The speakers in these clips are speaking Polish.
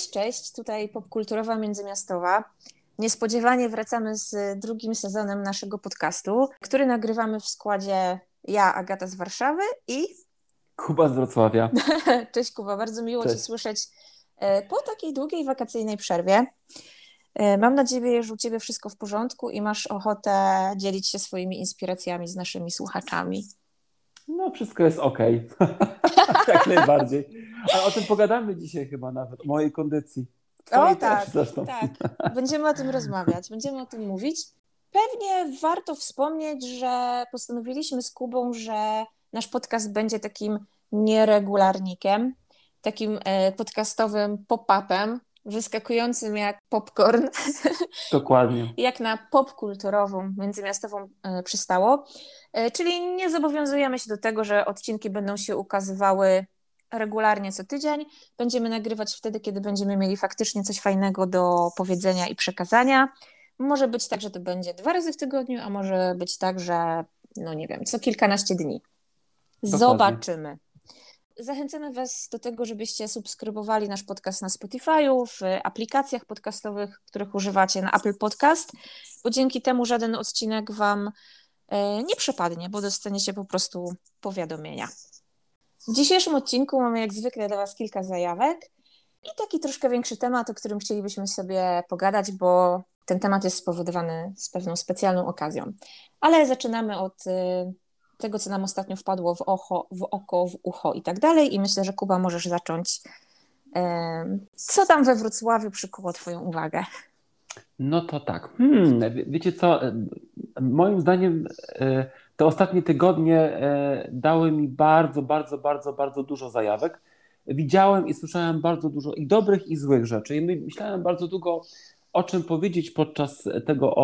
Cześć, cześć, tutaj popkulturowa międzymiastowa. Niespodziewanie wracamy z drugim sezonem naszego podcastu, który nagrywamy w składzie ja, Agata z Warszawy i Kuba z Wrocławia. Cześć Kuba, bardzo miło Cześć. Cię słyszeć e, po takiej długiej wakacyjnej przerwie. E, mam nadzieję, że u Ciebie wszystko w porządku i masz ochotę dzielić się swoimi inspiracjami z naszymi słuchaczami. No, wszystko jest ok. Jak najbardziej. Ale o tym pogadamy dzisiaj chyba nawet, o mojej kondycji. o tak, tak. Będziemy o tym rozmawiać, będziemy o tym mówić. Pewnie warto wspomnieć, że postanowiliśmy z Kubą, że nasz podcast będzie takim nieregularnikiem, takim e, podcastowym pop-upem, wyskakującym jak popcorn. Dokładnie. jak na popkulturową, międzymiastową e, przystało. E, czyli nie zobowiązujemy się do tego, że odcinki będą się ukazywały regularnie co tydzień. Będziemy nagrywać wtedy, kiedy będziemy mieli faktycznie coś fajnego do powiedzenia i przekazania. Może być tak, że to będzie dwa razy w tygodniu, a może być tak, że no nie wiem, co kilkanaście dni. Zobaczymy. Zachęcamy Was do tego, żebyście subskrybowali nasz podcast na Spotify'u, w aplikacjach podcastowych, których używacie na Apple Podcast, bo dzięki temu żaden odcinek Wam e, nie przepadnie, bo dostaniecie po prostu powiadomienia. W dzisiejszym odcinku mamy jak zwykle dla Was kilka zajawek i taki troszkę większy temat, o którym chcielibyśmy sobie pogadać, bo ten temat jest spowodowany z pewną specjalną okazją. Ale zaczynamy od y, tego, co nam ostatnio wpadło w, w oko, w ucho i tak dalej. I myślę, że Kuba możesz zacząć. Co tam we Wrocławiu przykuło Twoją uwagę? No to tak. Hmm, wiecie co? Moim zdaniem te ostatnie tygodnie e, dały mi bardzo, bardzo, bardzo, bardzo dużo zajawek. Widziałem i słyszałem bardzo dużo i dobrych, i złych rzeczy. I myślałem bardzo długo, o czym powiedzieć podczas tego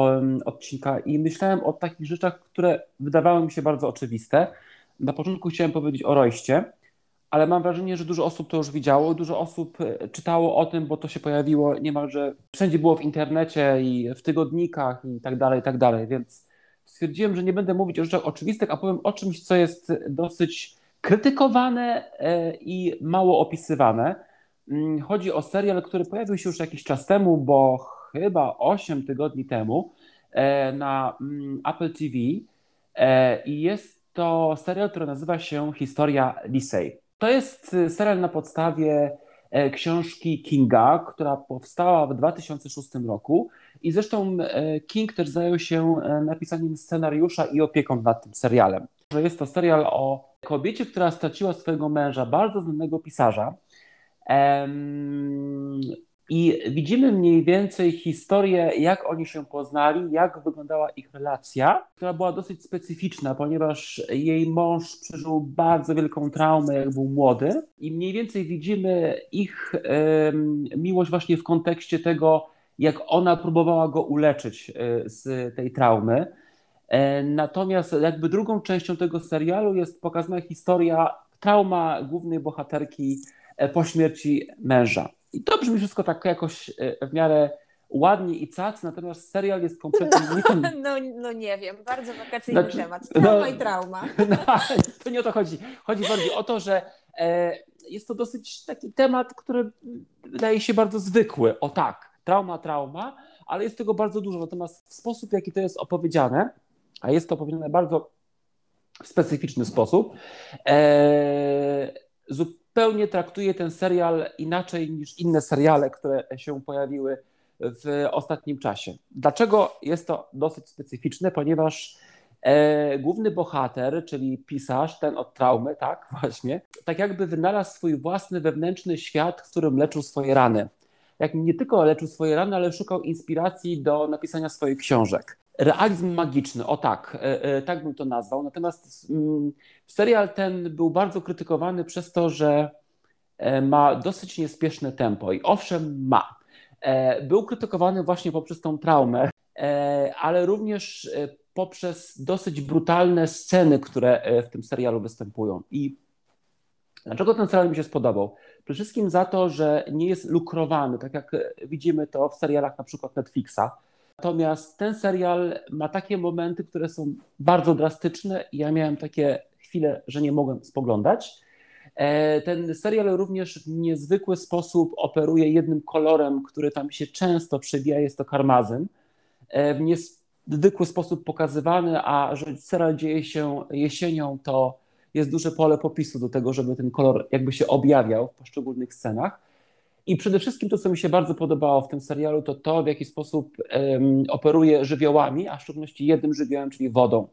odcinka i myślałem o takich rzeczach, które wydawały mi się bardzo oczywiste. Na początku chciałem powiedzieć o Rojście, ale mam wrażenie, że dużo osób to już widziało, dużo osób e, czytało o tym, bo to się pojawiło niemalże wszędzie było w internecie i w tygodnikach i tak dalej, i tak dalej, więc stwierdziłem, że nie będę mówić o rzeczach oczywistych, a powiem o czymś, co jest dosyć krytykowane e, i mało opisywane. Mm, chodzi o serial, który pojawił się już jakiś czas temu, bo chyba 8 tygodni temu e, na mm, Apple TV e, i jest to serial, który nazywa się Historia Lisej. To jest y, serial na podstawie książki Kinga, która powstała w 2006 roku i zresztą King też zajął się napisaniem scenariusza i opieką nad tym serialem. Jest to serial o kobiecie, która straciła swojego męża, bardzo znanego pisarza, i widzimy mniej więcej historię, jak oni się poznali, jak wyglądała ich relacja, która była dosyć specyficzna, ponieważ jej mąż przeżył bardzo wielką traumę, jak był młody, i mniej więcej widzimy ich miłość właśnie w kontekście tego, jak ona próbowała go uleczyć e, z tej traumy. E, natomiast jakby drugą częścią tego serialu jest pokazana historia, trauma głównej bohaterki e, po śmierci męża. I to brzmi wszystko tak jakoś w miarę ładnie i cac, natomiast serial jest kompletnie no, no, no nie wiem, bardzo wakacyjny znaczy, temat. Trauma no, i trauma. No, to nie o to chodzi. Chodzi bardziej o to, że jest to dosyć taki temat, który wydaje się bardzo zwykły. O tak, trauma, trauma, ale jest tego bardzo dużo. Natomiast sposób, w jaki to jest opowiedziane, a jest to opowiedziane bardzo w specyficzny sposób, e, zupełnie traktuje ten serial inaczej niż inne seriale, które się pojawiły w ostatnim czasie. Dlaczego jest to dosyć specyficzne? Ponieważ e, główny bohater, czyli pisarz, ten od traumy, tak, właśnie, tak jakby wynalazł swój własny wewnętrzny świat, w którym leczył swoje rany. Jak nie tylko leczył swoje rany, ale szukał inspiracji do napisania swoich książek. Realizm magiczny, o tak, e, e, tak bym to nazwał. Natomiast mm, serial ten był bardzo krytykowany przez to, że e, ma dosyć niespieszne tempo. I owszem, ma. Był krytykowany właśnie poprzez tą traumę, ale również poprzez dosyć brutalne sceny, które w tym serialu występują. I dlaczego ten serial mi się spodobał? Przede wszystkim za to, że nie jest lukrowany, tak jak widzimy to w serialach na przykład Netflixa Natomiast ten serial ma takie momenty, które są bardzo drastyczne i ja miałem takie chwile, że nie mogłem spoglądać. E, ten serial również w niezwykły sposób operuje jednym kolorem, który tam się często przewija, jest to karmazyn. E, w niezwykły sposób pokazywany, a że serial dzieje się jesienią, to jest duże pole popisu do tego, żeby ten kolor jakby się objawiał w poszczególnych scenach. I przede wszystkim to, co mi się bardzo podobało w tym serialu, to to, w jaki sposób um, operuje żywiołami, a w szczególności jednym żywiołem, czyli wodą.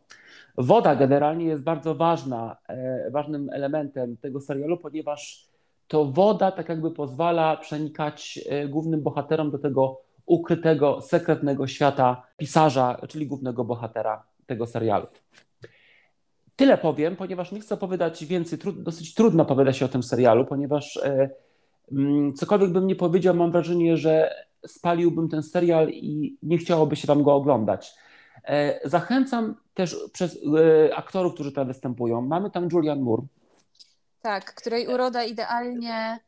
Woda generalnie jest bardzo ważna, e, ważnym elementem tego serialu, ponieważ to woda tak jakby pozwala przenikać e, głównym bohaterom do tego ukrytego, sekretnego świata pisarza, czyli głównego bohatera tego serialu. Tyle powiem, ponieważ nie chcę opowiadać więcej, dosyć trudno opowiada się o tym serialu, ponieważ e, mm, cokolwiek bym nie powiedział, mam wrażenie, że spaliłbym ten serial i nie chciałoby się wam go oglądać. E, zachęcam też przez e, aktorów, którzy tam występują. Mamy tam Julian Moore. Tak, której uroda idealnie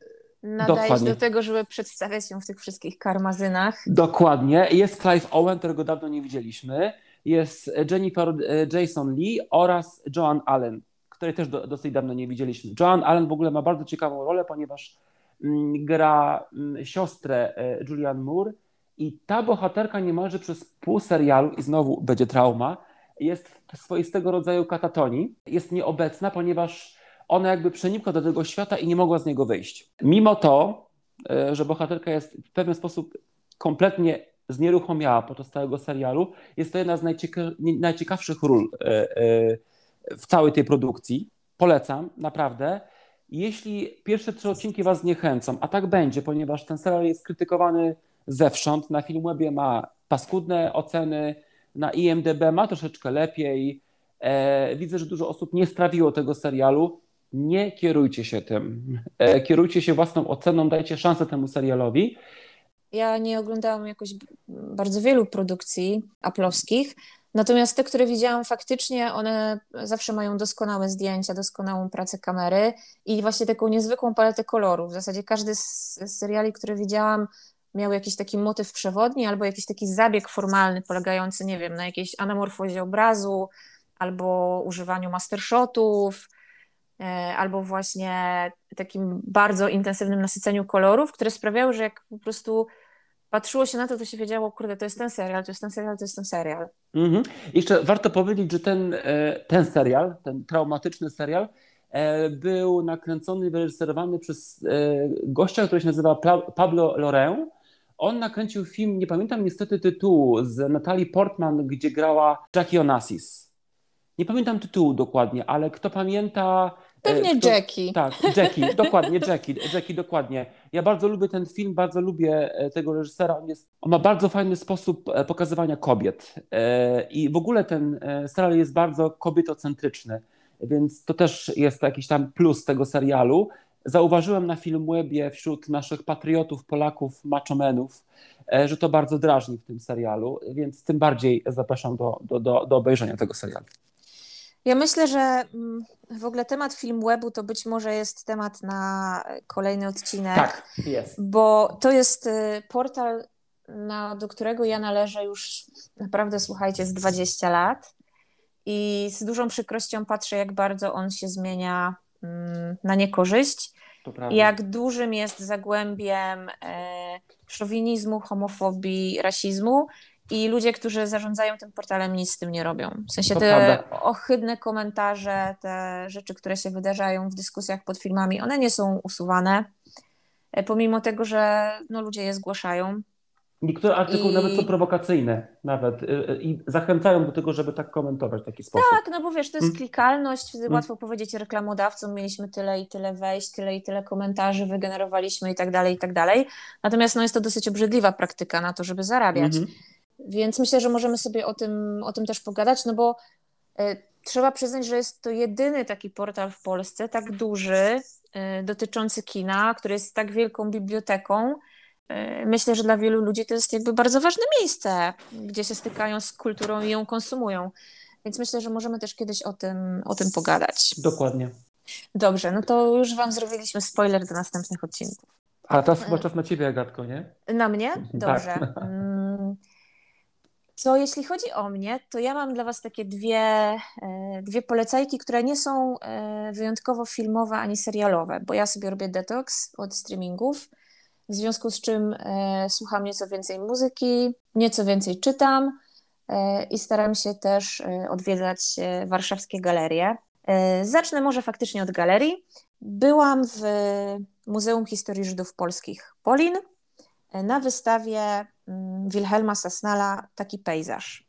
nadaje Dokładnie. się do tego, żeby przedstawiać ją w tych wszystkich karmazynach. Dokładnie. Jest Clive Owen, którego dawno nie widzieliśmy. Jest Jennifer e, Jason Lee oraz Joan Allen, której też do, dosyć dawno nie widzieliśmy. Joan Allen w ogóle ma bardzo ciekawą rolę, ponieważ mm, gra mm, siostrę Julian Moore i ta bohaterka niemalże przez pół serialu, i znowu będzie trauma, jest w swoistego rodzaju katatonii. Jest nieobecna, ponieważ ona jakby przenikła do tego świata i nie mogła z niego wyjść. Mimo to, e, że bohaterka jest w pewien sposób kompletnie znieruchomiała podczas całego serialu, jest to jedna z najcieka najciekawszych ról e, e, w całej tej produkcji. Polecam, naprawdę. Jeśli pierwsze trzy odcinki Was zniechęcą, a tak będzie, ponieważ ten serial jest krytykowany zewsząd. Na Filmwebie ma paskudne oceny, na IMDB ma troszeczkę lepiej. E, widzę, że dużo osób nie strawiło tego serialu. Nie kierujcie się tym. Kierujcie się własną oceną, dajcie szansę temu serialowi. Ja nie oglądałam jakoś bardzo wielu produkcji aplowskich, natomiast te, które widziałam faktycznie, one zawsze mają doskonałe zdjęcia, doskonałą pracę kamery i właśnie taką niezwykłą paletę kolorów. W zasadzie każdy z seriali, które widziałam, miał jakiś taki motyw przewodni albo jakiś taki zabieg formalny polegający, nie wiem, na jakiejś anamorfozie obrazu albo używaniu mastershotów, albo właśnie takim bardzo intensywnym nasyceniu kolorów, które sprawiały, że jak po prostu patrzyło się na to, to się wiedziało, kurde, to jest ten serial, to jest ten serial, to jest ten serial. Mhm. Jeszcze warto powiedzieć, że ten, e, ten serial, ten traumatyczny serial, e, był nakręcony i wyreżyserowany przez gościa, który się nazywa Pablo Loreu, on nakręcił film, nie pamiętam niestety tytułu, z Natalie Portman, gdzie grała Jackie Onassis. Nie pamiętam tytułu dokładnie, ale kto pamięta. E, Pewnie kto, Jackie. Tak, Jackie, dokładnie, Jackie, Jackie, dokładnie. Ja bardzo lubię ten film, bardzo lubię e, tego reżysera. On, jest, on ma bardzo fajny sposób e, pokazywania kobiet. I w ogóle ten serial jest bardzo kobietocentryczny, więc to też jest jakiś tam plus tego serialu. Zauważyłem na Filmwebie wśród naszych patriotów, Polaków, maczomenów, e, że to bardzo drażni w tym serialu, więc tym bardziej zapraszam do, do, do, do obejrzenia tego serialu. Ja myślę, że mm, w ogóle temat Filmwebu to być może jest temat na kolejny odcinek. Tak, jest. Bo to jest y, portal, na, do którego ja należę już naprawdę, słuchajcie, z 20 lat. I z dużą przykrością patrzę, jak bardzo on się zmienia mm, na niekorzyść jak dużym jest zagłębiem e, szowinizmu, homofobii, rasizmu i ludzie, którzy zarządzają tym portalem nic z tym nie robią. W sensie to te prawda. ohydne komentarze, te rzeczy, które się wydarzają w dyskusjach pod filmami, one nie są usuwane, e, pomimo tego, że no, ludzie je zgłaszają. Niektóre artykuły I... nawet są prowokacyjne nawet y, y, i zachęcają do tego, żeby tak komentować w taki sposób. Tak, no bo wiesz, to jest hmm. klikalność, wtedy hmm. łatwo powiedzieć reklamodawcom, mieliśmy tyle i tyle wejść, tyle i tyle komentarzy wygenerowaliśmy i tak dalej, i tak dalej. Natomiast no, jest to dosyć obrzydliwa praktyka na to, żeby zarabiać. Hmm. Więc myślę, że możemy sobie o tym, o tym też pogadać, no bo y, trzeba przyznać, że jest to jedyny taki portal w Polsce, tak duży, y, dotyczący kina, który jest tak wielką biblioteką, E, myślę, że dla wielu ludzi to jest jakby bardzo ważne miejsce, gdzie się stykają z kulturą i ją konsumują. Więc myślę, że możemy też kiedyś o tym, o tym pogadać. Dokładnie. Dobrze, no to już Wam zrobiliśmy spoiler do następnych odcinków. A teraz chyba czas na Ciebie, Agatko, nie? Na mnie? Tak. Dobrze. Tak. To jeśli chodzi o mnie, to ja mam dla Was takie dwie, e, dwie polecajki, które nie są e, wyjątkowo filmowe ani serialowe, bo ja sobie robię detoks od streamingów, w związku z czym e, słucham nieco więcej muzyki, nieco więcej czytam i staram się też odwiedzać warszawskie galerie. Zacznę może faktycznie od galerii. Byłam w Muzeum Historii Żydów Polskich Polin na wystawie mm, Wilhelma Sasnala Taki pejzaż.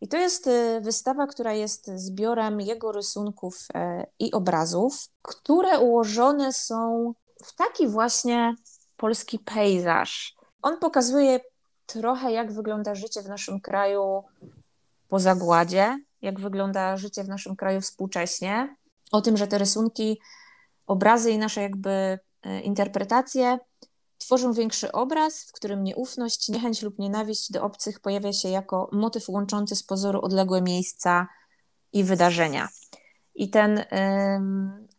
I to jest y, wystawa, która jest zbiorem jego rysunków e, i obrazów, które ułożone są w taki właśnie polski pejzaż. On pokazuje trochę, jak wygląda życie w naszym kraju po zagładzie, jak wygląda życie w naszym kraju współcześnie, o tym, że te rysunki, obrazy i nasze jakby e, interpretacje Tworzą większy obraz, w którym nieufność, niechęć lub nienawiść do obcych pojawia się jako motyw łączący z pozoru odległe miejsca i wydarzenia. I ten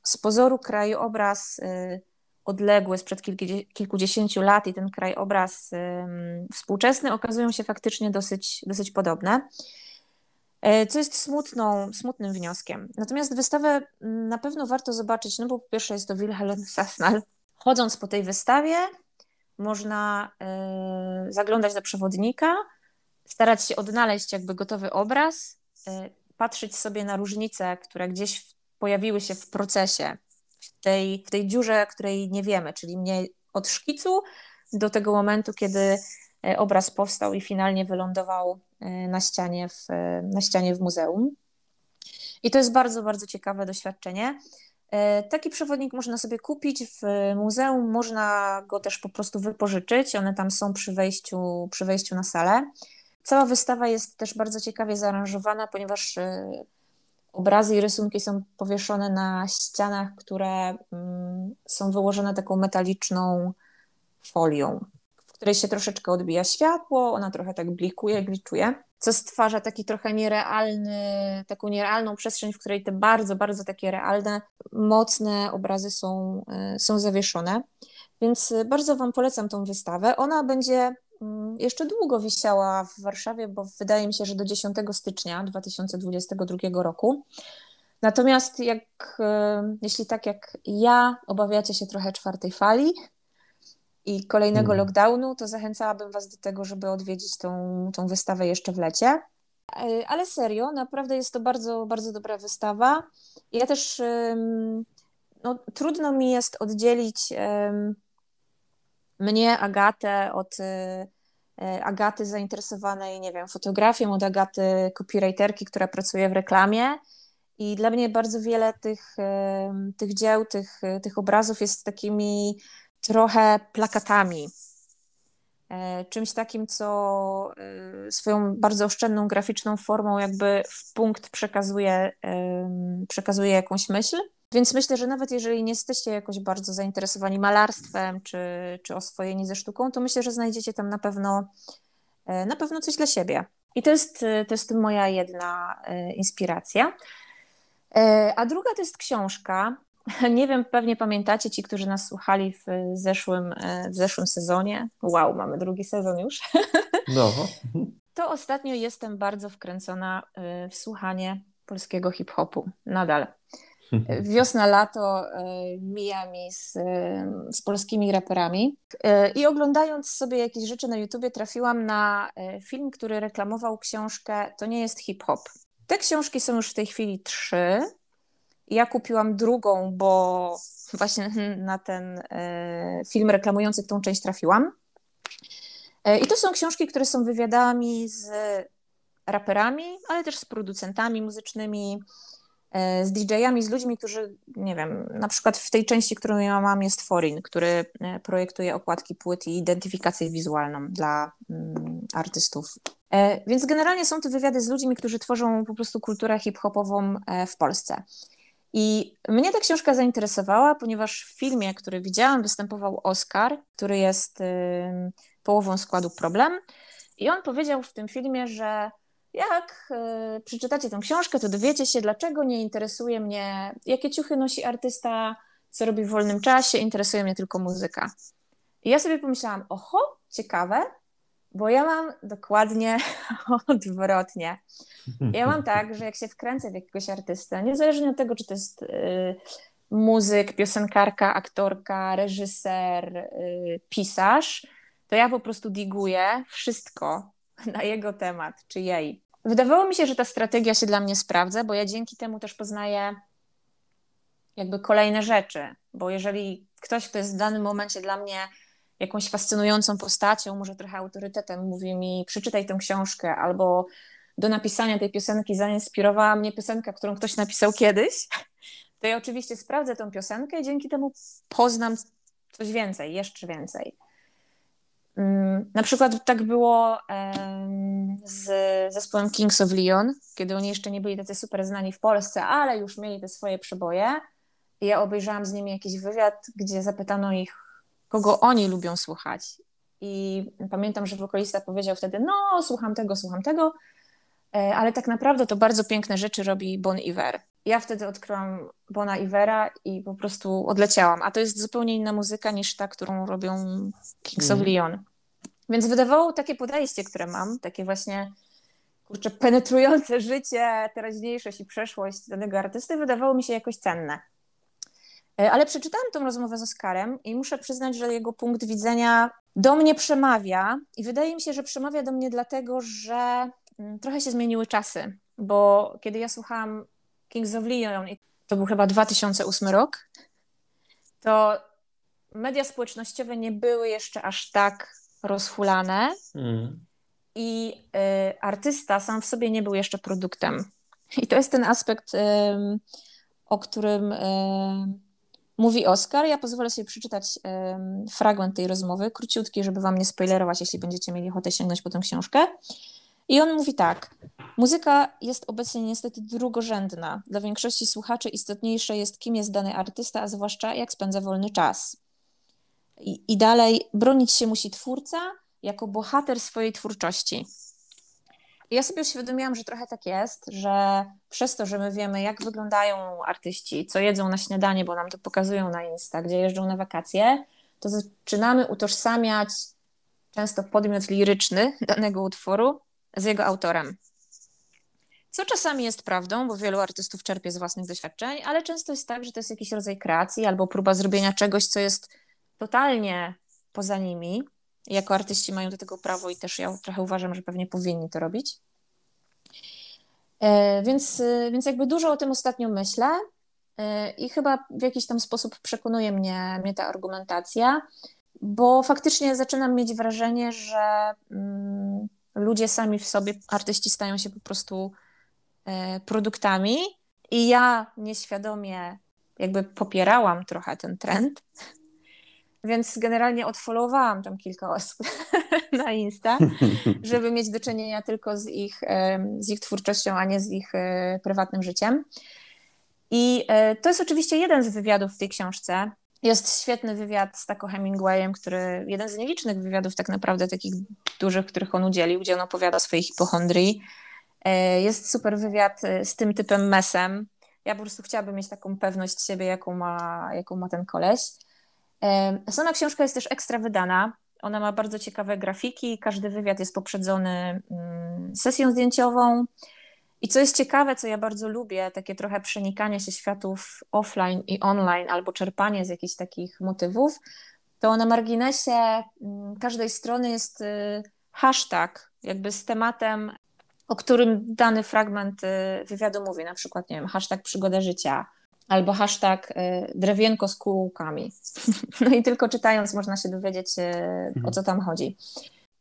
z pozoru krajobraz y, odległy sprzed kilkudziesięciu lat i ten krajobraz współczesny okazują się faktycznie dosyć, dosyć podobne, e, co jest smutną, smutnym wnioskiem. Natomiast wystawę na pewno warto zobaczyć, no bo po pierwsze jest to Wilhelm Sasnal. Chodząc po tej wystawie, można e, zaglądać do przewodnika, starać się odnaleźć jakby gotowy obraz, e, patrzeć sobie na różnice, które gdzieś pojawiły się w procesie, w tej, w tej dziurze, której nie wiemy, czyli mnie od szkicu do tego momentu, kiedy e, obraz powstał i finalnie wylądował na ścianie w, na ścianie w muzeum. I to jest bardzo, bardzo ciekawe doświadczenie. E, taki przewodnik można sobie kupić w muzeum, można go też po prostu wypożyczyć. One tam są przy wejściu, przy wejściu na salę. Cała wystawa jest też bardzo ciekawie zaaranżowana, ponieważ e, obrazy i rysunki są powieszone na ścianach, które mm, są wyłożone taką metaliczną folią, w której się troszeczkę odbija światło, ona trochę tak blikuje, gliczuje co stwarza taki trochę nierealny, taką nierealną przestrzeń, w której te bardzo, bardzo takie realne, mocne obrazy są, e, są zawieszone. Więc bardzo Wam polecam tą wystawę. Ona będzie mm, jeszcze długo wisiała w Warszawie, bo wydaje mi się, że do 10 stycznia 2022 roku. Natomiast jak, e, jeśli tak jak ja obawiacie się trochę czwartej fali, i kolejnego hmm. lockdownu, to zachęcałabym Was do tego, żeby odwiedzić tą, tą wystawę jeszcze w lecie. E, ale serio, naprawdę jest to bardzo, bardzo dobra wystawa. Ja też no, trudno mi jest oddzielić mnie, Agatę, od e, Agaty zainteresowanej, nie wiem, fotografią, od Agaty copywriterki, która pracuje w reklamie. I dla mnie bardzo wiele tych, tych dzieł, tych, tych obrazów jest takimi trochę plakatami. E, czymś takim, co e, swoją bardzo oszczędną graficzną formą jakby w punkt przekazuje, przekazuje jakąś myśl. Więc myślę, że nawet jeżeli nie jesteście jakoś bardzo zainteresowani malarstwem czy, czy oswojeni ze sztuką, to myślę, że znajdziecie tam na pewno, e, na pewno coś dla siebie. I to jest, to jest moja jedna inspiracja. A druga to jest książka, Nie wiem, pewnie pamiętacie ci, którzy nas słuchali w zeszłym, e, w zeszłym sezonie. Wow, mamy drugi sezon już. No. To ostatnio jestem bardzo wkręcona e, w słuchanie polskiego hip-hopu. Nadal. Wiosna, lato e, mija mi z, z polskimi raperami. I oglądając sobie jakieś rzeczy na YouTubie, trafiłam na film, który reklamował książkę To nie jest hip-hop. Te książki są już w tej chwili trzy. Ja kupiłam drugą, bo właśnie na ten e, film reklamujący tą część trafiłam. E, I to są książki, które są wywiadami z raperami, ale też z producentami muzycznymi, e, z DJ-ami, z ludźmi, którzy, nie wiem, na przykład w tej części, którą ja mam, jest Forin, który projektuje okładki płyt i identyfikację wizualną dla mm, artystów. Więc generalnie są to wywiady z ludźmi, którzy tworzą po prostu kulturę hip-hopową w Polsce. I mnie ta książka zainteresowała, ponieważ w filmie, który widziałam, występował Oscar, który jest połową składu Problem. I on powiedział w tym filmie, że jak y, przeczytacie tę książkę, to dowiecie się, dlaczego nie interesuje mnie, jakie ciuchy nosi artysta, co robi w wolnym czasie, interesuje mnie tylko muzyka. I ja sobie pomyślałam, oho, ciekawe, Bo ja mam dokładnie odwrotnie. Ja mam tak, że jak się wkręcę w jakiegoś artystę, niezależnie od tego, czy to jest y, muzyk, piosenkarka, aktorka, reżyser, y, pisarz, to ja po prostu diguję wszystko na jego temat, czy jej. Wydawało mi się, że ta strategia się dla mnie sprawdza, bo ja dzięki temu też poznaję jakby kolejne rzeczy, bo jeżeli ktoś, kto jest w danym momencie dla mnie jakąś fascynującą postacią, może trochę autorytetem, mówi mi przeczytaj tę książkę albo do napisania tej piosenki zainspirowała mnie piosenka, którą ktoś napisał kiedyś, to ja oczywiście sprawdzę tą piosenkę i dzięki temu poznam coś więcej, jeszcze więcej. Mm, na przykład tak było z zespołem Kings of Leon, kiedy oni jeszcze nie byli tacy super znani w Polsce, ale już mieli te swoje przeboje. I ja obejrzałam z nimi jakiś wywiad, gdzie zapytano ich, kogo oni lubią słuchać. I pamiętam, że wokalista powiedział wtedy: No, słucham tego, słucham tego, e, ale tak naprawdę to bardzo piękne rzeczy robi Bon Iver. Ja wtedy odkryłam Bona Ivera i po prostu odleciałam. A to jest zupełnie inna muzyka niż ta, którą robią Kings of mhm. Leon. Więc wydawało takie podejście, które mam, takie właśnie kurczę, penetrujące życie, teraźniejszość i przeszłość danego artysty, wydawało mi się jakoś cenne. E, ale przeczytałam tą rozmowę z Oskarem i muszę przyznać, że jego punkt widzenia do mnie przemawia i wydaje mi się, że przemawia do mnie dlatego, że mm, trochę się zmieniły czasy, bo kiedy ja słuchałam Kings of Leon, to był chyba 2008 rok, to media społecznościowe nie były jeszcze aż tak rozhulane mm. i y, artysta sam w sobie nie był jeszcze produktem. I to jest ten aspekt, y, o którym y, mówi Oskar. Ja pozwolę sobie przeczytać fragment tej rozmowy, króciutki, żeby wam nie spoilerować, jeśli będziecie mieli ochotę sięgnąć po tę książkę. I on mówi tak: Muzyka jest obecnie niestety drugorzędna. Dla większości słuchaczy istotniejsze jest, kim jest dany artysta, a zwłaszcza jak spędza wolny czas. I, I dalej, bronić się musi twórca jako bohater swojej twórczości. Ja sobie uświadomiłam, że trochę tak jest, że przez to, że my wiemy, jak wyglądają artyści, co jedzą na śniadanie, bo nam to pokazują na Insta, gdzie jeżdżą na wakacje, to zaczynamy utożsamiać często podmiot liryczny danego utworu z jego autorem. Co czasami jest prawdą, bo wielu artystów czerpie z własnych doświadczeń, ale często jest tak, że to jest jakiś rodzaj kreacji albo próba zrobienia czegoś, co jest totalnie poza nimi. Jako artyści mają do tego prawo i też ja trochę uważam, że pewnie powinni to robić. E, więc, e, więc jakby dużo o tym ostatnio myślę e, i chyba w jakiś tam sposób przekonuje mnie, mnie ta argumentacja, bo faktycznie zaczynam mieć wrażenie, że mm, ludzie sami w sobie, artyści stają się po prostu produktami i ja nieświadomie jakby popierałam trochę ten trend, więc generalnie odfollowałam tam kilka osób na Insta, żeby mieć do czynienia tylko z ich, z ich twórczością, a nie z ich e, prywatnym życiem. I e, to jest oczywiście jeden z wywiadów w tej książce. Jest świetny wywiad z Taco Hemingwayem, który, jeden z nielicznych wywiadów tak naprawdę takich dużych, których on udzielił, gdzie on opowiada o swojej hipochondrii. E, jest super wywiad z tym typem mesem. Ja po prostu chciałabym mieć taką pewność siebie, jaką ma, jaką ma ten koleś. Sama książka jest też ekstra wydana. Ona ma bardzo ciekawe grafiki, każdy wywiad jest poprzedzony mm, sesją zdjęciową. I co jest ciekawe, co ja bardzo lubię, takie trochę przenikanie się światów offline i online, albo czerpanie z jakichś takich motywów, to na marginesie mm, każdej strony jest y, hashtag, jakby z tematem, o którym dany fragment y, wywiadu mówi, na przykład, nie wiem, hashtag przygoda życia, albo hashtag y, drewienko z kółkami. No i tylko czytając można się dowiedzieć, y, o co tam chodzi.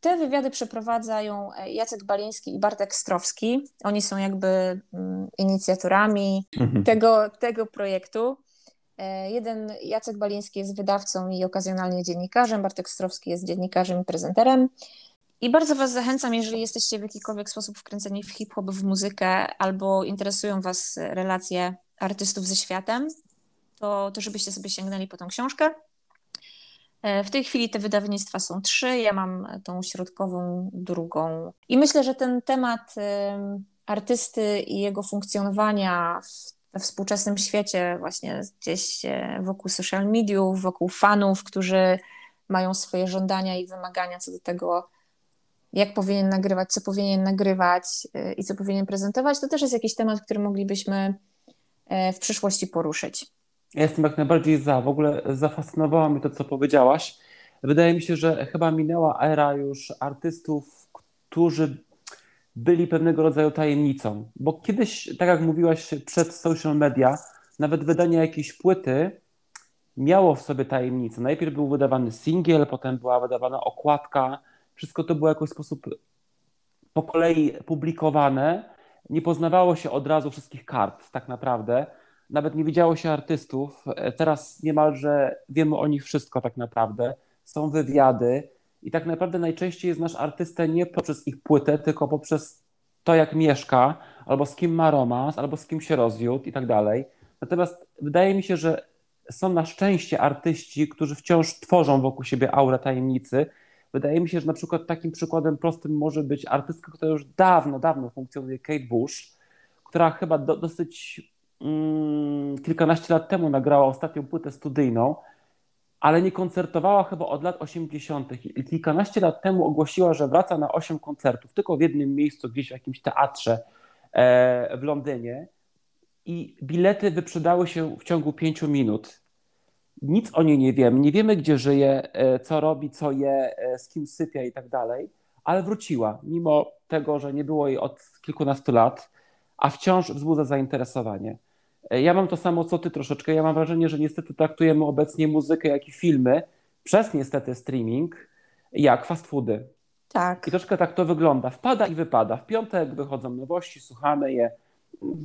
Te wywiady przeprowadzają e, Jacek Baliński i Bartek Strowski. Oni są jakby mm, inicjatorami mhm. tego, tego projektu. E, jeden, Jacek Baliński jest wydawcą i okazjonalnie dziennikarzem, Bartek Strowski jest dziennikarzem i prezenterem. I bardzo Was zachęcam, jeżeli jesteście w jakikolwiek sposób wkręceni w hip-hop, w muzykę, albo interesują Was relacje artystów ze światem, to, to żebyście sobie sięgnęli po tą książkę. E, w tej chwili te wydawnictwa są trzy, ja mam tą środkową drugą. I myślę, że ten temat artysty i jego funkcjonowania we współczesnym świecie, właśnie gdzieś e, wokół social mediów, wokół fanów, którzy mają swoje żądania i wymagania co do tego, jak powinien nagrywać, co powinien nagrywać y, i co powinien prezentować, to też jest jakiś temat, który moglibyśmy w przyszłości poruszyć. Ja jestem jak najbardziej za. W ogóle zafascynowało mnie to, co powiedziałaś. Wydaje mi się, że chyba minęła era już artystów, którzy byli pewnego rodzaju tajemnicą. Bo kiedyś, tak jak mówiłaś przed social media, nawet wydanie jakiejś płyty miało w sobie tajemnicę. Najpierw był wydawany singiel, potem była wydawana okładka. Wszystko to było w jakiś sposób po kolei publikowane. Nie poznawało się od razu wszystkich kart, tak naprawdę. Nawet nie widziało się artystów. Teraz niemalże wiemy o nich wszystko, tak naprawdę. Są wywiady i tak naprawdę najczęściej znasz artystę nie poprzez ich płytę, tylko poprzez to, jak mieszka, albo z kim ma romans, albo z kim się rozwiódł i tak dalej. Natomiast wydaje mi się, że są na szczęście artyści, którzy wciąż tworzą wokół siebie aurę tajemnicy. Wydaje mi się, że na przykład takim przykładem prostym może być artystka, która już dawno, dawno funkcjonuje, Kate Bush, która chyba do, dosyć mm, kilkanaście lat temu nagrała ostatnią płytę studyjną, ale nie koncertowała chyba od lat 80. I kilkanaście lat temu ogłosiła, że wraca na 8 koncertów, tylko w jednym miejscu, gdzieś w jakimś teatrze e, w Londynie. I bilety wyprzedały się w ciągu 5 minut. Nic o niej nie wiemy. Nie wiemy, gdzie żyje, e, co robi, co je, e, z kim sypia i tak dalej, ale wróciła, mimo tego, że nie było jej od kilkunastu lat, a wciąż wzbudza zainteresowanie. Ja mam to samo co ty troszeczkę. Ja mam wrażenie, że niestety traktujemy obecnie muzykę, jak i filmy, przez niestety streaming, jak fast foody. Tak. I troszkę tak to wygląda. Wpada i wypada. W piątek wychodzą nowości, słuchamy je.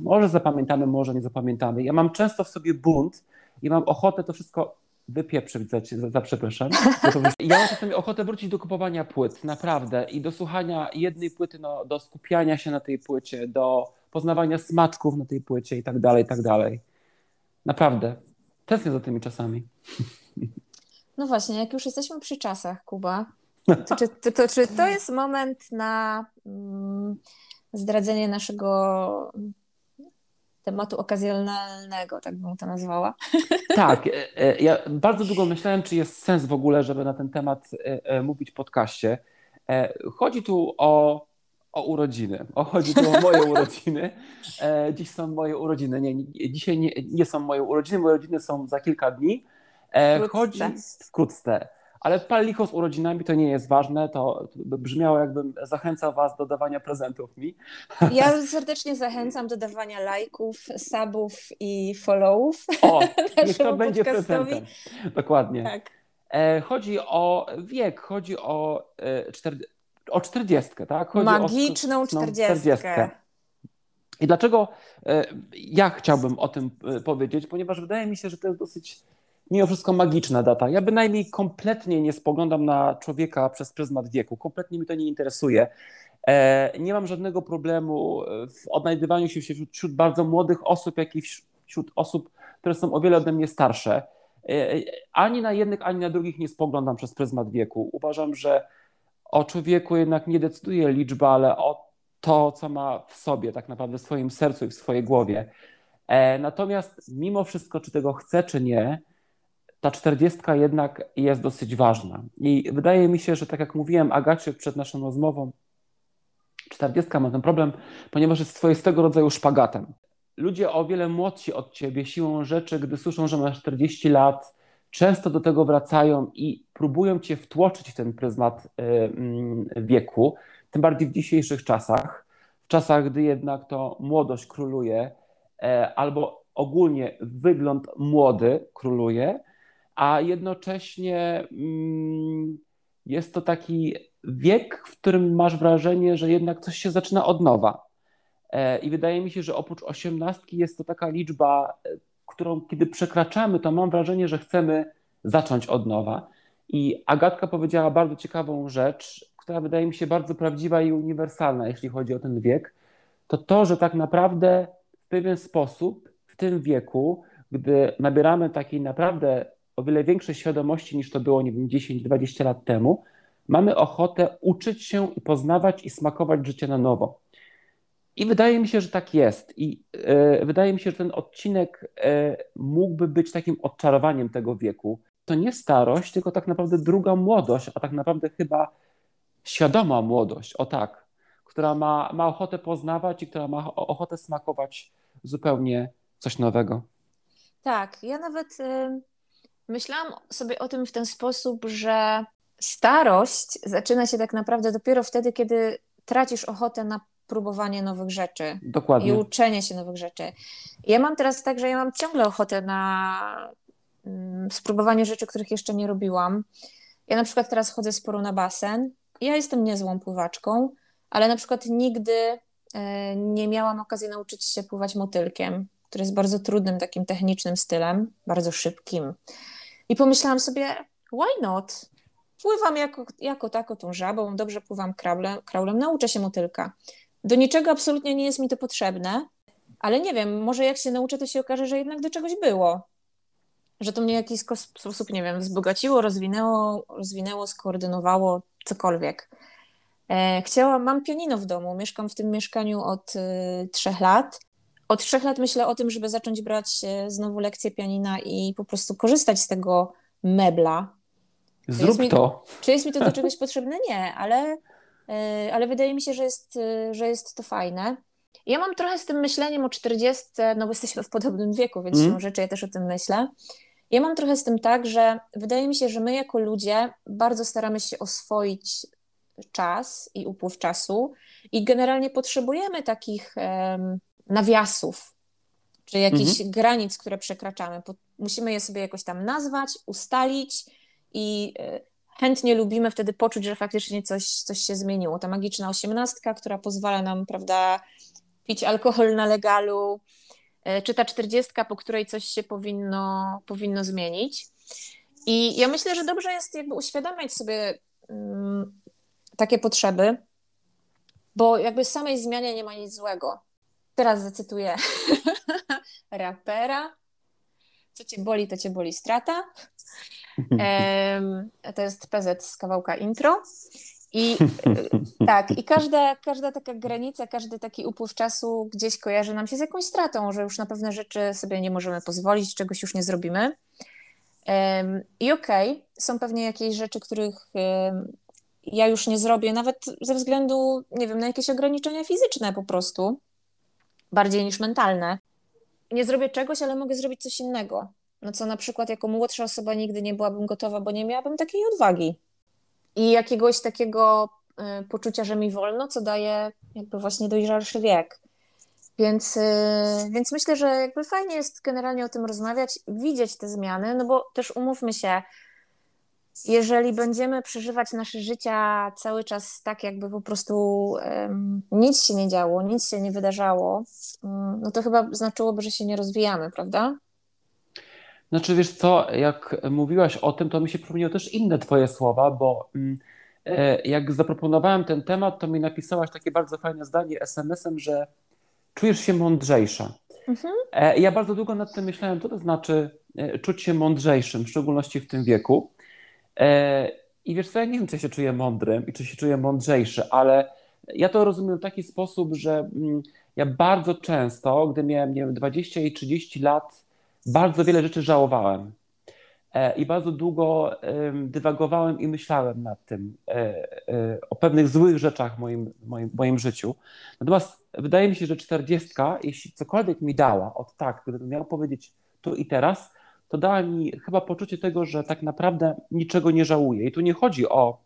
Może zapamiętamy, może nie zapamiętamy. Ja mam często w sobie bunt i mam ochotę to wszystko wypieprzyć, za, za, za przepraszam. Ja mam czasami ochotę wrócić do kupowania płyt, naprawdę. I do słuchania jednej płyty, no, do skupiania się na tej płycie, do poznawania smaczków na tej płycie i tak dalej, i tak dalej. Naprawdę. Tęsknię za tymi czasami. No właśnie, jak już jesteśmy przy czasach, Kuba, to czy to, to, czy to jest moment na mm, zdradzenie naszego tematu okazjonalnego, tak bym to nazwała? Tak. E, e, ja bardzo długo myślałem, czy jest sens w ogóle, żeby na ten temat e, mówić w podcaście. Chodzi tu o o urodziny. O, chodzi tu o moje urodziny. Dziś są moje urodziny. Nie, nie, dzisiaj nie, nie, są moje urodziny. Moje urodziny są za kilka dni. Chodzi wkrótce. Ale pal licho z urodzinami to nie jest ważne. To brzmiało, jakbym zachęcał Was do dawania prezentów mi. Ja serdecznie zachęcam do dawania lajków, subów i followów. O, niech to będzie prezentem. Dokładnie. Tak. E, chodzi o wiek, chodzi o e, 40 o czterdziestkę, tak? Chodzi Magiczną czterdziestkę. I dlaczego e, ja chciałbym o tym powiedzieć? Ponieważ wydaje mi się, że to jest dosyć mimo wszystko magiczna data. Ja bynajmniej kompletnie nie spoglądam na człowieka przez pryzmat wieku. Kompletnie mi to nie interesuje. E, nie mam żadnego problemu w odnajdywaniu się wśród, wśród bardzo młodych osób, jak i wśród osób, które są o wiele ode mnie starsze. Ani na jednych, ani na drugich nie spoglądam przez pryzmat wieku. Uważam, że o człowieku jednak nie decyduje liczba, ale o to, co ma w sobie, tak naprawdę w swoim sercu i w swojej głowie. E, natomiast mimo wszystko, czy tego chce, czy nie, ta czterdziestka jednak jest dosyć ważna. I wydaje mi się, że tak jak mówiłem Agacie przed naszą rozmową, czterdziestka ma ten problem, ponieważ jest swoistego rodzaju szpagatem. Ludzie o wiele młodsi od ciebie siłą rzeczy, gdy słyszą, że masz 40 lat, często do tego wracają i próbują cię wtłoczyć w ten pryzmat y, mm, wieku, tym bardziej w dzisiejszych czasach, w czasach, gdy jednak to młodość króluje, e, albo ogólnie wygląd młody króluje, a jednocześnie mm, jest to taki wiek, w którym masz wrażenie, że jednak coś się zaczyna od nowa. E, I wydaje mi się, że oprócz osiemnastki jest to taka liczba którą kiedy przekraczamy, to mam wrażenie, że chcemy zacząć od nowa. I Agatka powiedziała bardzo ciekawą rzecz, która wydaje mi się bardzo prawdziwa i uniwersalna, jeśli chodzi o ten wiek. To to, że tak naprawdę w pewien sposób w tym wieku, gdy nabieramy takiej naprawdę o wiele większej świadomości niż to było, nie wiem, 10-20 lat temu, mamy ochotę uczyć się i poznawać i smakować życie na nowo. I wydaje mi się, że tak jest. I e, wydaje mi się, że ten odcinek e, mógłby być takim odczarowaniem tego wieku. To nie starość, tylko tak naprawdę druga młodość, a tak naprawdę chyba świadoma młodość, o tak, która ma, ma ochotę poznawać i która ma ochotę smakować zupełnie coś nowego. Tak, ja nawet myślałam sobie o tym w ten sposób, że starość zaczyna się tak naprawdę dopiero wtedy, kiedy tracisz ochotę na próbowanie nowych rzeczy Dokładnie. i uczenie się nowych rzeczy. Ja mam teraz tak, że ja mam ciągle ochotę na mm, spróbowanie rzeczy, których jeszcze nie robiłam. Ja na przykład teraz chodzę sporo na basen. Ja jestem niezłą pływaczką, ale na przykład nigdy e, nie miałam okazji nauczyć się pływać motylkiem, który jest bardzo trudnym, takim technicznym stylem, bardzo szybkim. I pomyślałam sobie, why not? Pływam jako, jako tako tą żabą, dobrze pływam kraulem, kraulem, nauczę się motylka. Do niczego absolutnie nie jest mi to potrzebne, ale nie wiem, może jak się nauczę, to się okaże, że jednak do czegoś było. Że to mnie w jakiś sposób, nie wiem, wzbogaciło, rozwinęło, rozwinęło skoordynowało, cokolwiek. E, chciałam, mam pianino w domu, mieszkam w tym mieszkaniu od y, trzech lat. Od trzech lat myślę o tym, żeby zacząć brać e, znowu lekcje pianina i po prostu korzystać z tego mebla. Zrób mi, to. Czy jest mi to do czegoś potrzebne? Nie, ale, e, ale wydaje mi się, że jest, że jest to fajne. Ja mam trochę z tym myśleniem o 40, no bo jesteśmy w podobnym wieku, więc mm. rzeczy ja też o tym myślę. Ja mam trochę z tym tak, że wydaje mi się, że my jako ludzie bardzo staramy się oswoić czas i upływ czasu i generalnie potrzebujemy takich um, nawiasów, czy jakichś mhm. granic, które przekraczamy. Musimy je sobie jakoś tam nazwać, ustalić i y, chętnie lubimy wtedy poczuć, że faktycznie coś, coś się zmieniło. Ta magiczna osiemnastka, która pozwala nam, prawda, pić alkohol na legalu, y, czy ta czterdziestka, po której coś się powinno, powinno zmienić. I ja myślę, że dobrze jest jakby uświadamiać sobie mm, takie potrzeby, bo jakby samej zmianie nie ma nic złego. Teraz zacytuję rapera. Co cię boli, to cię boli strata. to jest PZ z kawałka intro. I tak, i każda, każda taka granica, każdy taki upływ czasu gdzieś kojarzy nam się z jakąś stratą, że już na pewne rzeczy sobie nie możemy pozwolić, czegoś już nie zrobimy. I okej, okay, są pewnie jakieś rzeczy, których ja już nie zrobię, nawet ze względu, nie wiem, na jakieś ograniczenia fizyczne po prostu, bardziej niż mentalne. Nie zrobię czegoś, ale mogę zrobić coś innego. No co na przykład jako młodsza osoba nigdy nie byłabym gotowa, bo nie miałabym takiej odwagi. I jakiegoś takiego y, poczucia, że mi wolno, co daje jakby właśnie dojrzalszy wiek. Więc, y, więc myślę, że jakby fajnie jest generalnie o tym rozmawiać, widzieć te zmiany, no bo też umówmy się, jeżeli będziemy przeżywać nasze życia cały czas tak, jakby po prostu um, nic się nie działo, nic się nie wydarzało, um, no to chyba znaczyłoby, że się nie rozwijamy, prawda? Znaczy, wiesz co, jak mówiłaś o tym, to mi się przypomniały też inne Twoje słowa, bo e, jak zaproponowałem ten temat, to mi napisałaś takie bardzo fajne zdanie SMS-em, że czujesz się mądrzejsza. Mhm. E, ja bardzo długo nad tym myślałem, co to znaczy e, czuć się mądrzejszym, w szczególności w tym wieku. E, I wiesz co, ja nie wiem, czy się czuję mądrym i czy się czuję mądrzejszy, ale ja to rozumiem w taki sposób, że mm, ja bardzo często, gdy miałem, nie wiem, 20 i 30 lat, bardzo wiele rzeczy żałowałem. E, I bardzo długo dywagowałem i myślałem nad tym, e, o pewnych złych rzeczach w moim, moim, moim życiu. Natomiast wydaje mi się, że 40, jeśli cokolwiek mi dała, od tak, gdybym miał powiedzieć tu i teraz, to dała mi chyba poczucie tego, że tak naprawdę niczego nie żałuję. I tu nie chodzi o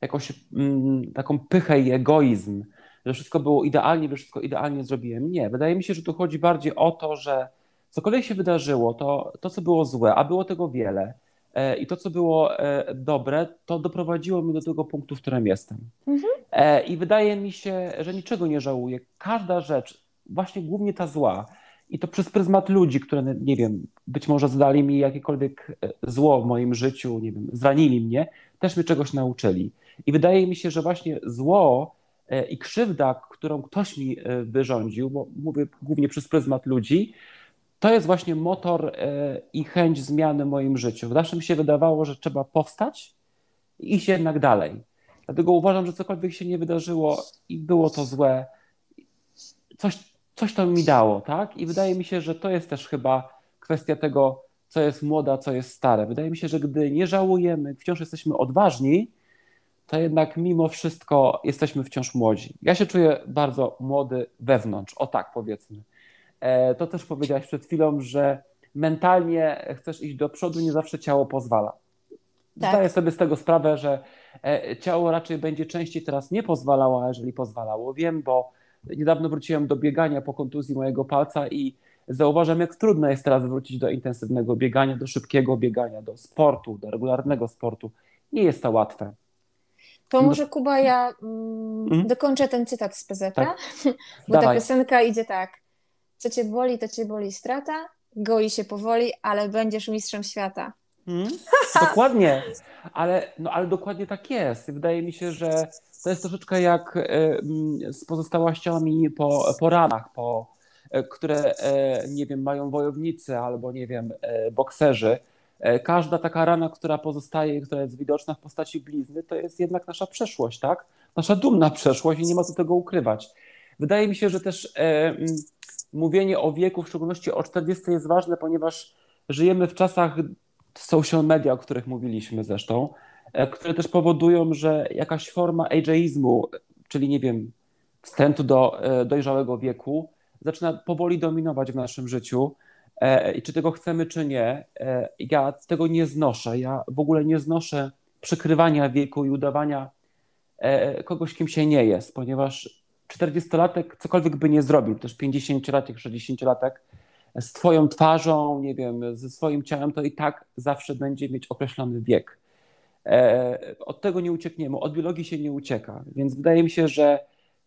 jakąś mm, taką pychę i egoizm, że wszystko było idealnie, że wszystko idealnie zrobiłem. Nie, wydaje mi się, że tu chodzi bardziej o to, że cokolwiek się wydarzyło, to, to co było złe, a było tego wiele, e, i to, co było e, dobre, to doprowadziło mnie do tego punktu, w którym jestem. Mhm. E, I wydaje mi się, że niczego nie żałuję. Każda rzecz, właśnie głównie ta zła, i to przez pryzmat ludzi, które, nie wiem, być może zadali mi jakiekolwiek e, zło w moim życiu, nie wiem, zranili mnie, też mnie czegoś nauczyli. I wydaje mi się, że właśnie zło e, i krzywda, którą ktoś mi e, wyrządził, bo mówię głównie przez pryzmat ludzi, to jest właśnie motor i chęć zmiany w moim życiu. Zawsze mi się wydawało, że trzeba powstać i iść jednak dalej. Dlatego uważam, że cokolwiek się nie wydarzyło i było to złe, coś coś to mi dało, tak? I wydaje mi się, że to jest też chyba kwestia tego, co jest młode, a co jest stare. Wydaje mi się, że gdy nie żałujemy, wciąż jesteśmy odważni, to jednak mimo wszystko jesteśmy wciąż młodzi. Ja się czuję bardzo młody wewnątrz, o tak powiedzmy. E, to też powiedziałaś przed chwilą, że mentalnie chcesz iść do przodu, nie zawsze ciało pozwala. Tak. Zdaję sobie z tego sprawę, że e, ciało raczej będzie częściej teraz nie pozwalało, a jeżeli pozwalało. Wiem, bo niedawno wróciłem do biegania po kontuzji mojego palca i zauważam, jak trudno jest teraz wrócić do intensywnego biegania, do szybkiego biegania, do sportu, do regularnego sportu. Nie jest to łatwe. To może Kuba, ja mm, mm? dokończę ten cytat z PZ, tak? bo Dawaj. ta piosenka idzie tak. Co cię boli, to cię boli strata, goi się powoli, ale będziesz mistrzem świata. Hmm? Dokładnie, ale, no, ale dokładnie tak jest. Wydaje mi się, że to jest troszeczkę jak y, z pozostałościami po, po ranach, po, y, które, y, nie wiem, mają wojownicy albo, nie wiem, bokserzy. Każda taka rana, która pozostaje, która jest widoczna w postaci blizny, to jest jednak nasza przeszłość, tak? Nasza dumna przeszłość i nie ma co tego ukrywać. Wydaje mi się, że też mówienie o wieku, w szczególności o 40 jest ważne, ponieważ żyjemy w czasach social media, o których mówiliśmy zresztą, e, które też powodują, że jakaś forma ageizmu, czyli nie wiem, wstępu do e, dojrzałego wieku, zaczyna powoli dominować w naszym życiu. E, I czy tego chcemy, czy nie, ja tego nie znoszę. Ja w ogóle nie znoszę przykrywania wieku i udawania kogoś, kim się nie jest, ponieważ 40-latek cokolwiek by nie zrobił, też 50-latek, 60-latek, z Twoją twarzą, nie wiem, ze swoim ciałem, to i tak zawsze będzie mieć określony wiek. E, od tego nie uciekniemy, od biologii się nie ucieka, więc wydaje mi się, że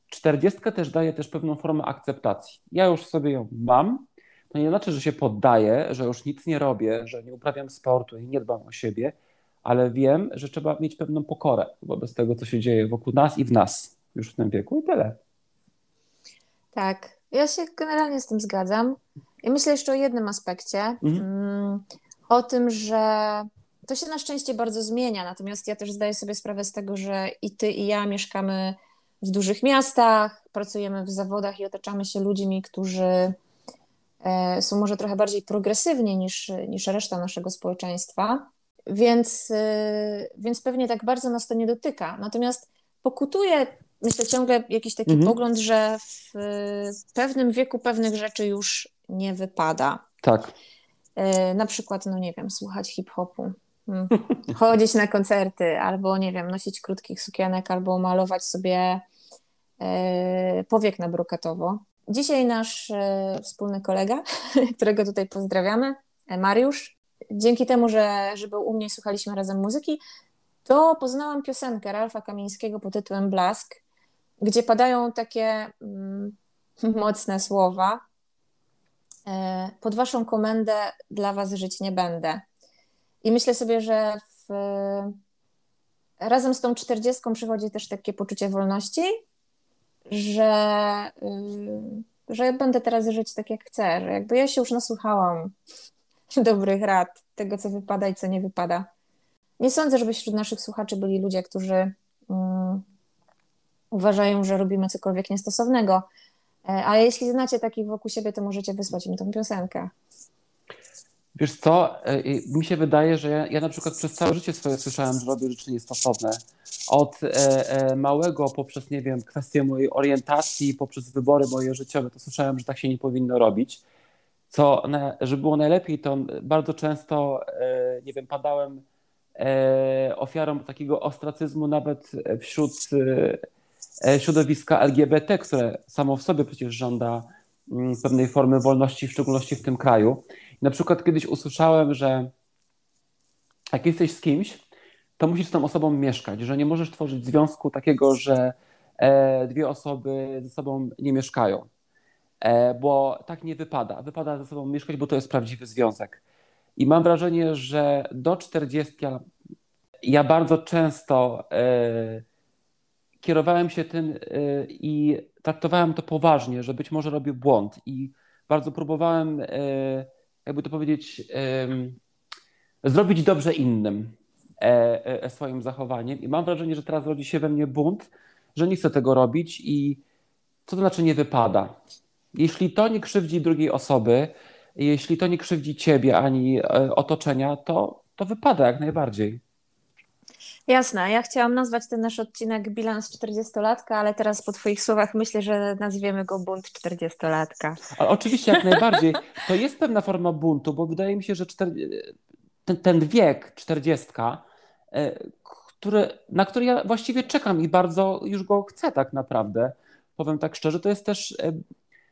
40 też daje też pewną formę akceptacji. Ja już sobie ją mam, to nie znaczy, że się poddaję, że już nic nie robię, że nie uprawiam sportu i nie dbam o siebie, ale wiem, że trzeba mieć pewną pokorę wobec tego, co się dzieje wokół nas i w nas już w tym wieku i tyle. Tak, ja się generalnie z tym zgadzam. I myślę jeszcze o jednym aspekcie. Mhm. Mm, o tym, że to się na szczęście bardzo zmienia. Natomiast ja też zdaję sobie sprawę z tego, że i ty, i ja mieszkamy w dużych miastach, pracujemy w zawodach i otaczamy się ludźmi, którzy e, są może trochę bardziej progresywni niż, niż reszta naszego społeczeństwa. Więc, e, więc pewnie tak bardzo nas to nie dotyka. Natomiast pokutuje myślę ciągle jakiś taki mhm. pogląd, że w pewnym wieku pewnych rzeczy już nie wypada. Tak. E, na przykład, no nie wiem, słuchać hip-hopu, hmm. chodzić na koncerty, albo nie wiem, nosić krótkich sukienek, albo malować sobie e, powiek na brokatowo. Dzisiaj nasz e, wspólny kolega, którego tutaj pozdrawiamy, Mariusz, dzięki temu, że, że był u mnie słuchaliśmy razem muzyki, to poznałam piosenkę Ralfa Kamińskiego pod tytułem Blask, gdzie padają takie mm, mocne słowa. E, pod waszą komendę dla was żyć nie będę. I myślę sobie, że w, razem z tą czterdziestką przychodzi też takie poczucie wolności, że, y, że będę teraz żyć tak, jak chcę, że jakby ja się już nasłuchałam dobrych rad, tego, co wypada i co nie wypada. Nie sądzę, żeby wśród naszych słuchaczy byli ludzie, którzy mm, uważają, że robimy cokolwiek niestosownego. Ale jeśli znacie takich wokół siebie, to możecie wysłać mi tą piosenkę. Wiesz co, e, mi się wydaje, że ja, ja na przykład przez całe życie swoje słyszałem, że robię rzeczy niestosowne. Od e, e, małego poprzez, nie wiem, kwestie mojej orientacji, poprzez wybory moje życiowe, to słyszałem, że tak się nie powinno robić. Co, żeby było najlepiej, to bardzo często, e, nie wiem, padałem e, ofiarą takiego ostracyzmu nawet wśród E, środowiska LGBT, które samo w sobie przecież żąda mm, pewnej formy wolności, w szczególności w tym kraju. Na przykład kiedyś usłyszałem, że jak jesteś z kimś, to musisz z tą osobą mieszkać, że nie możesz tworzyć związku takiego, że e, dwie osoby ze sobą nie mieszkają, e, bo tak nie wypada. Wypada ze sobą mieszkać, bo to jest prawdziwy związek. I mam wrażenie, że do 40 ja bardzo często kierowałem się tym y, i traktowałem to poważnie, że być może robię błąd i bardzo próbowałem, y, jakby to powiedzieć, zrobić dobrze innym e, e, swoim zachowaniem. I mam wrażenie, że teraz rodzi się we mnie bunt, że nie chcę tego robić i co to znaczy nie wypada. Jeśli to nie krzywdzi drugiej osoby, jeśli to nie krzywdzi ciebie ani e, otoczenia, to, to wypada jak najbardziej. Jasne, ja chciałam nazwać ten nasz odcinek bilans 40-latka, ale teraz po Twoich słowach myślę, że nazwiemy go bunt 40-latka. Ale oczywiście, jak najbardziej. To jest pewna forma buntu, bo wydaje mi się, że ten, ten wiek 40, e, który, na który ja właściwie czekam i bardzo już go chcę tak naprawdę, powiem tak szczerze, to jest też e,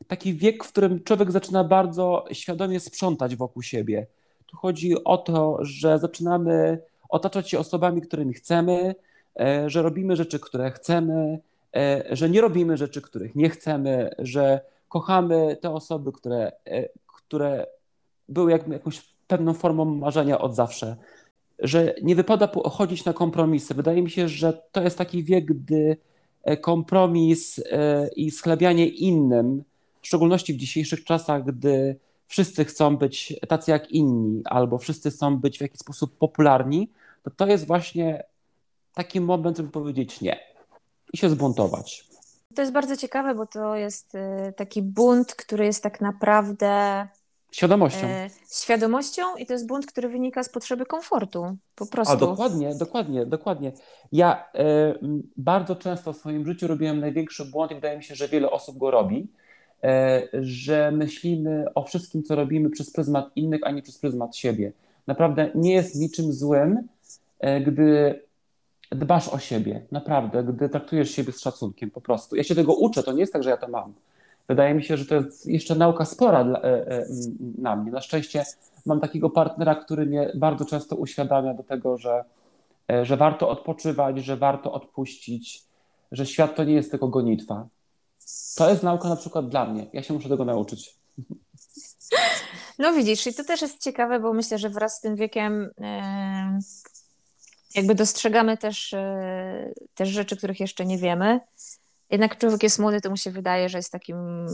taki wiek, w którym człowiek zaczyna bardzo świadomie sprzątać wokół siebie. Tu chodzi o to, że zaczynamy otaczać się osobami, którymi chcemy, e, że robimy rzeczy, które chcemy, e, że nie robimy rzeczy, których nie chcemy, że kochamy te osoby, które, e, które były jakąś pewną formą marzenia od zawsze, że nie wypada chodzić na kompromisy. Wydaje mi się, że to jest taki wiek, gdy kompromis i schlebianie innym, w szczególności w dzisiejszych czasach, gdy wszyscy chcą być tacy jak inni, albo wszyscy chcą być w jakiś sposób popularni, to to jest właśnie taki moment, żeby powiedzieć nie i się zbuntować. To jest bardzo ciekawe, bo to jest y, taki bunt, który jest tak naprawdę Świadomością. E, świadomością i to jest bunt, który wynika z potrzeby komfortu. Po prostu. A dokładnie, dokładnie, dokładnie. Ja e, bardzo często w swoim życiu robiłem największy błąd i wydaje mi się, że wiele osób go robi, że myślimy o wszystkim, co robimy przez pryzmat innych, a nie przez pryzmat siebie. Naprawdę nie jest niczym złym, E, gdy dbasz o siebie, naprawdę, gdy traktujesz siebie z szacunkiem po prostu. Ja się tego uczę, to nie jest tak, że ja to mam. Wydaje mi się, że to jest jeszcze nauka spora dla, e, e, na mnie. Na szczęście mam takiego partnera, który mnie bardzo często uświadamia do tego, że, że warto odpoczywać, że warto odpuścić, że świat to nie jest tylko gonitwa. To jest nauka na przykład dla mnie. Ja się muszę tego nauczyć. No widzisz, i to też jest ciekawe, bo myślę, że wraz z tym wiekiem jakby dostrzegamy też, e, też rzeczy, których jeszcze nie wiemy. Jednak człowiek jest młody, to mu się wydaje, że jest takim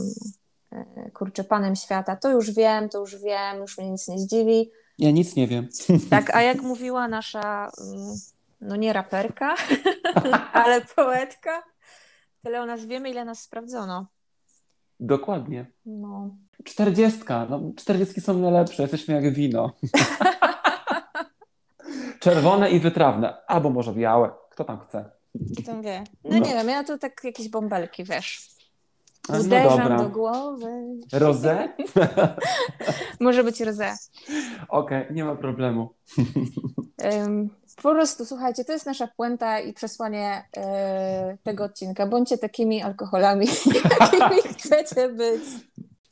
e, kurczę panem świata. To już wiem, to już wiem, już mnie nic nie zdziwi. Ja nic nie wiem. Tak, a jak mówiła nasza, mm, no nie raperka, ale poetka, tyle o nas wiemy, ile nas sprawdzono. Dokładnie. No. Czterdziestka. No, czterdziestki są najlepsze, jesteśmy jak wino. Czerwone i wytrawne, albo może białe, kto tam chce. Kto tam wie. No, no. nie wiem, ja to tak jakieś bąbelki, wiesz. No Uderzam no do głowy. Rozę? może być rozę. Okej, okay, nie ma problemu. Um, po prostu, słuchajcie, to jest nasza puenta i przesłanie e, tego odcinka. Bądźcie takimi alkoholami, jakimi chcecie być.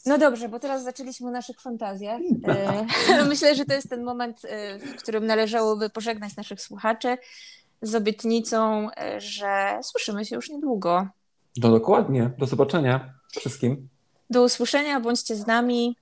No dobrze, bo teraz zaczęliśmy o naszych fantazjach. E, myślę, że to jest ten moment, e, w którym należałoby pożegnać naszych słuchaczy z obietnicą, że słyszymy się już niedługo. No dokładnie. Do zobaczenia wszystkim. Do usłyszenia, bądźcie z nami.